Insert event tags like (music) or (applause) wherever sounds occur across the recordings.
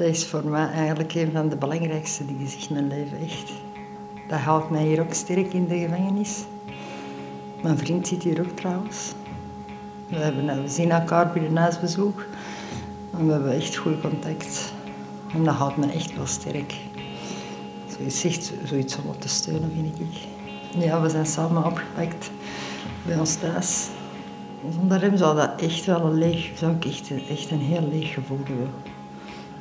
Dat is voor mij eigenlijk een van de belangrijkste dingen in mijn leven, echt. Dat houdt mij hier ook sterk in de gevangenis. Mijn vriend zit hier ook trouwens. We, hebben, we zien elkaar bij een huisbezoek. En we hebben echt goed contact. En dat houdt me echt wel sterk. Zoiets, echt zoiets om op te steunen, vind ik. Ja, we zijn samen opgepakt bij ons thuis. Zonder hem zou dat echt wel een leeg, zou ik echt, echt een heel leeg gevoel hebben.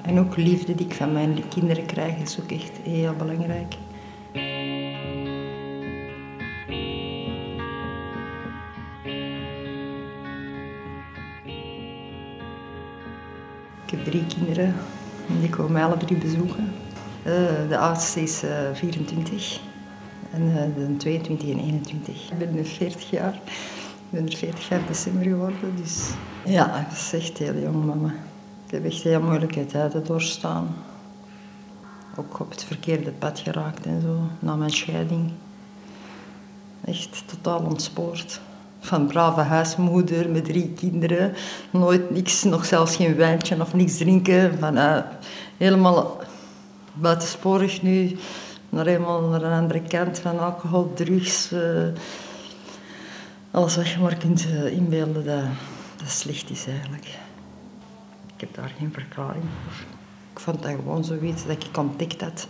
En ook liefde die ik van mijn kinderen krijg is ook echt heel belangrijk. Ik heb drie kinderen en die komen mij alle drie bezoeken. Uh, de oudste is uh, 24 en uh, de 22 en 21. Ik ben nu 40 jaar. Ik ben er 40 5 december geworden, dus ja, dat is echt heel jong mama. Ik heb echt heel moeilijke tijden doorstaan. Ook op het verkeerde pad geraakt en zo, na mijn scheiding. Echt totaal ontspoord. Van brave huismoeder met drie kinderen, nooit niks, nog zelfs geen wijntje of niks drinken. Van, uh, helemaal buitensporig nu, naar helemaal naar een andere kant van alcohol, drugs. Uh, alles wat je maar kunt uh, inbeelden, dat, dat slecht is eigenlijk. Ik heb daar geen verklaring voor. Ik vond dat gewoon zoiets dat ik ontdekt had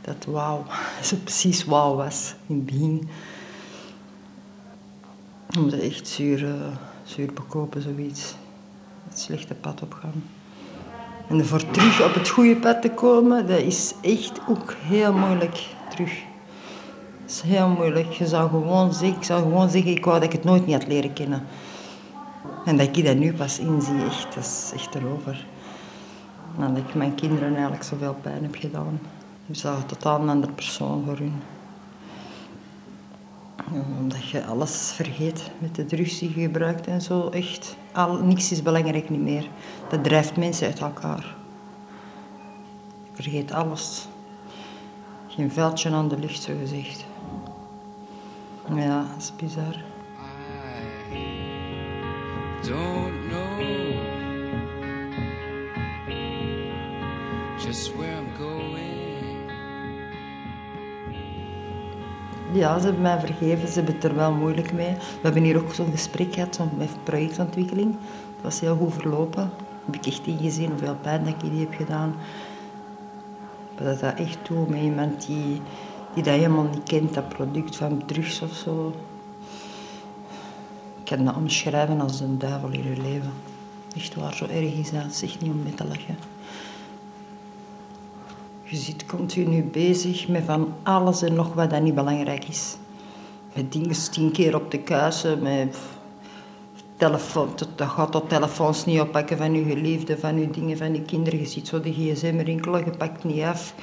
dat wauw, (laughs) zo precies wauw was in het begin. Om ze echt zuur, uh, zuur bekopen, zoiets. Het slechte pad opgaan. En voor terug op het goede pad te komen, dat is echt ook heel moeilijk terug. Dat is heel moeilijk. Je zou gewoon zeggen, ik zou gewoon zeggen, ik wou dat ik het nooit niet had leren kennen. En dat ik dat nu pas inzie, echt, dat is echt erover. Dat ik mijn kinderen eigenlijk zoveel pijn heb gedaan. Ik zag een totaal andere persoon voor hun. Omdat je alles vergeet met de drugs die je gebruikt en zo. Echt, al, niks is belangrijk niet meer. Dat drijft mensen uit elkaar. Je vergeet alles. Geen veldje aan de lucht, zo gezegd. Ja, dat is bizar. Ja, ze hebben mij vergeven, ze hebben het er wel moeilijk mee. We hebben hier ook zo'n gesprek gehad met projectontwikkeling. Dat was heel goed verlopen. Heb ik echt ingezien hoeveel pijn dat ik die heb gedaan. Dat dat echt toe met iemand die, die dat helemaal niet kent, dat product van drugs of zo kan dat omschrijven als een duivel in je leven. Echt waar, zo erg is dat. Zeg niet om mee te lachen. Je zit continu bezig met van alles en nog wat dat niet belangrijk is. Met dingen tien keer op de kuisen, met telefoon, dat gaat tot telefoons niet oppakken van je geliefde, van je dingen, van je kinderen. Je ziet zo de gsm rinkelen, je pakt niet af.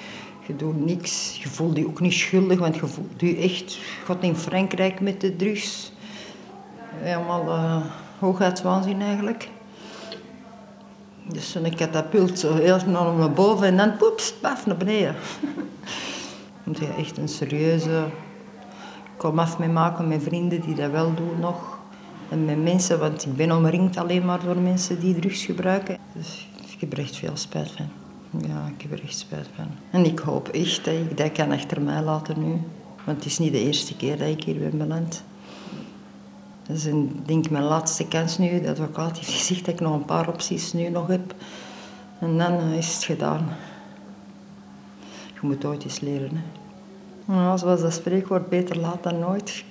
Je doet niks. Je voelt je ook niet schuldig, want je voelt je echt... Gaat in Frankrijk met de drugs helemaal uh, hoogheidswaanzin eigenlijk. Dus zo'n katapult zo heel snel naar boven en dan poeps, paf, naar beneden. (laughs) moet je echt een serieuze kom af mee maken met vrienden die dat wel doen nog. En met mensen, want ik ben omringd alleen maar door mensen die drugs gebruiken. Dus ik heb er echt veel spijt van. Ja, ik heb er echt spijt van. En ik hoop echt dat ik dat kan achter mij laten nu. Want het is niet de eerste keer dat ik hier ben beland. Dat is denk ik mijn laatste kans nu. De advocaat heeft gezegd dat ik nog een paar opties nu nog heb. En dan is het gedaan. Je moet ooit eens leren. Hè. Nou, zoals dat spreekwoord, beter laat dan nooit.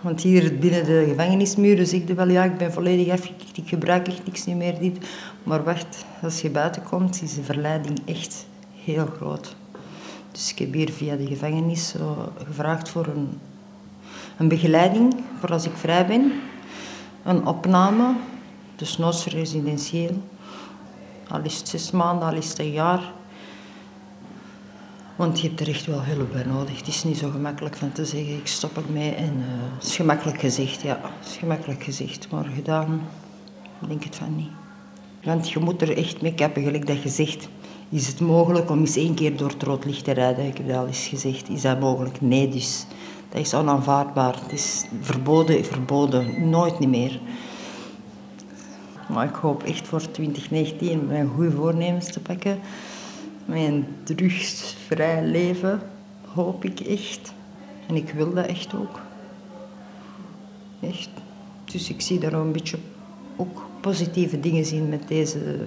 Want hier binnen de gevangenismuren zeg je wel, ja, ik ben volledig afgekikt, ik gebruik echt niks meer, dit. Maar wacht, als je buiten komt, is de verleiding echt heel groot. Dus ik heb hier via de gevangenis zo gevraagd voor een een begeleiding voor als ik vrij ben, een opname, dus nooit residentieel. Al is het zes maanden, al is het een jaar. Want je hebt er echt wel hulp bij nodig. Het is niet zo gemakkelijk van te zeggen, ik stop ermee. En, uh, het is gemakkelijk gezegd, ja. Het is gemakkelijk gezegd, maar gedaan, denk het van niet. Want je moet er echt mee kappen, gelijk dat je zegt. Is het mogelijk om eens één keer door het rood licht te rijden? Ik heb dat al eens gezegd. Is dat mogelijk? Nee, dus dat is onaanvaardbaar. Het is verboden, verboden. Nooit niet meer. Maar ik hoop echt voor 2019 mijn goede voornemens te pakken. Mijn drugsvrij leven, hoop ik echt. En ik wil dat echt ook. Echt. Dus ik zie daar een beetje ook positieve dingen zien met deze...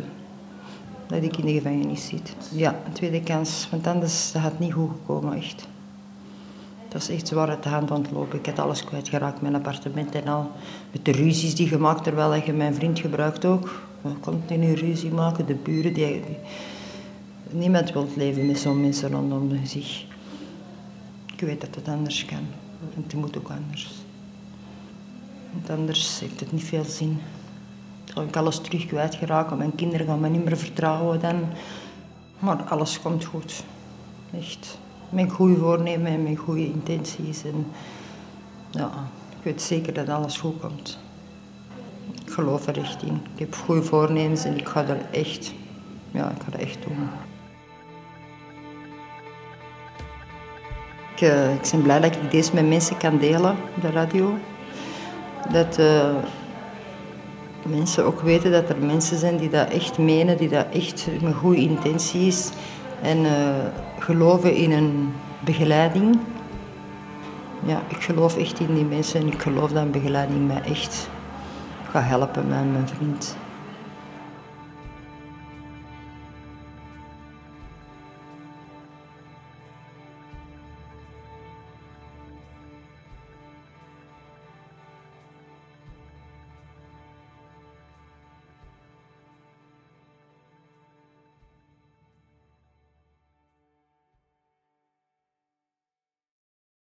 Dat ik in de gevangenis zit. Ja, een tweede kans. Want anders had niet goed gekomen, echt. Dat is echt zwaar uit de hand aan het lopen. Ik heb alles kwijtgeraakt, mijn appartement en al. Met de ruzies die gemaakt, terwijl je mijn vriend gebruikt ook. Continu ruzie maken, de buren. Die. Niemand wil leven met zo'n mensen rondom zich. Ik weet dat het anders kan. En het moet ook anders. Want anders heeft het niet veel zin. Dan ik alles terug kwijtgeraken. Mijn kinderen gaan me niet meer vertrouwen dan. Maar alles komt goed. Echt met goede voornemen en met goede intenties. En ja, ik weet zeker dat alles goed komt. Ik geloof er echt in. Ik heb goede voornemens en ik ga er echt, ja, ik ga dat echt doen. Ik, uh, ik ben blij dat ik deze met mensen kan delen, de radio. Dat uh, mensen ook weten dat er mensen zijn die dat echt menen, die dat echt met goede intenties en uh, geloven in een begeleiding. Ja, ik geloof echt in die mensen en ik geloof dat een begeleiding mij echt gaat helpen met mijn vriend.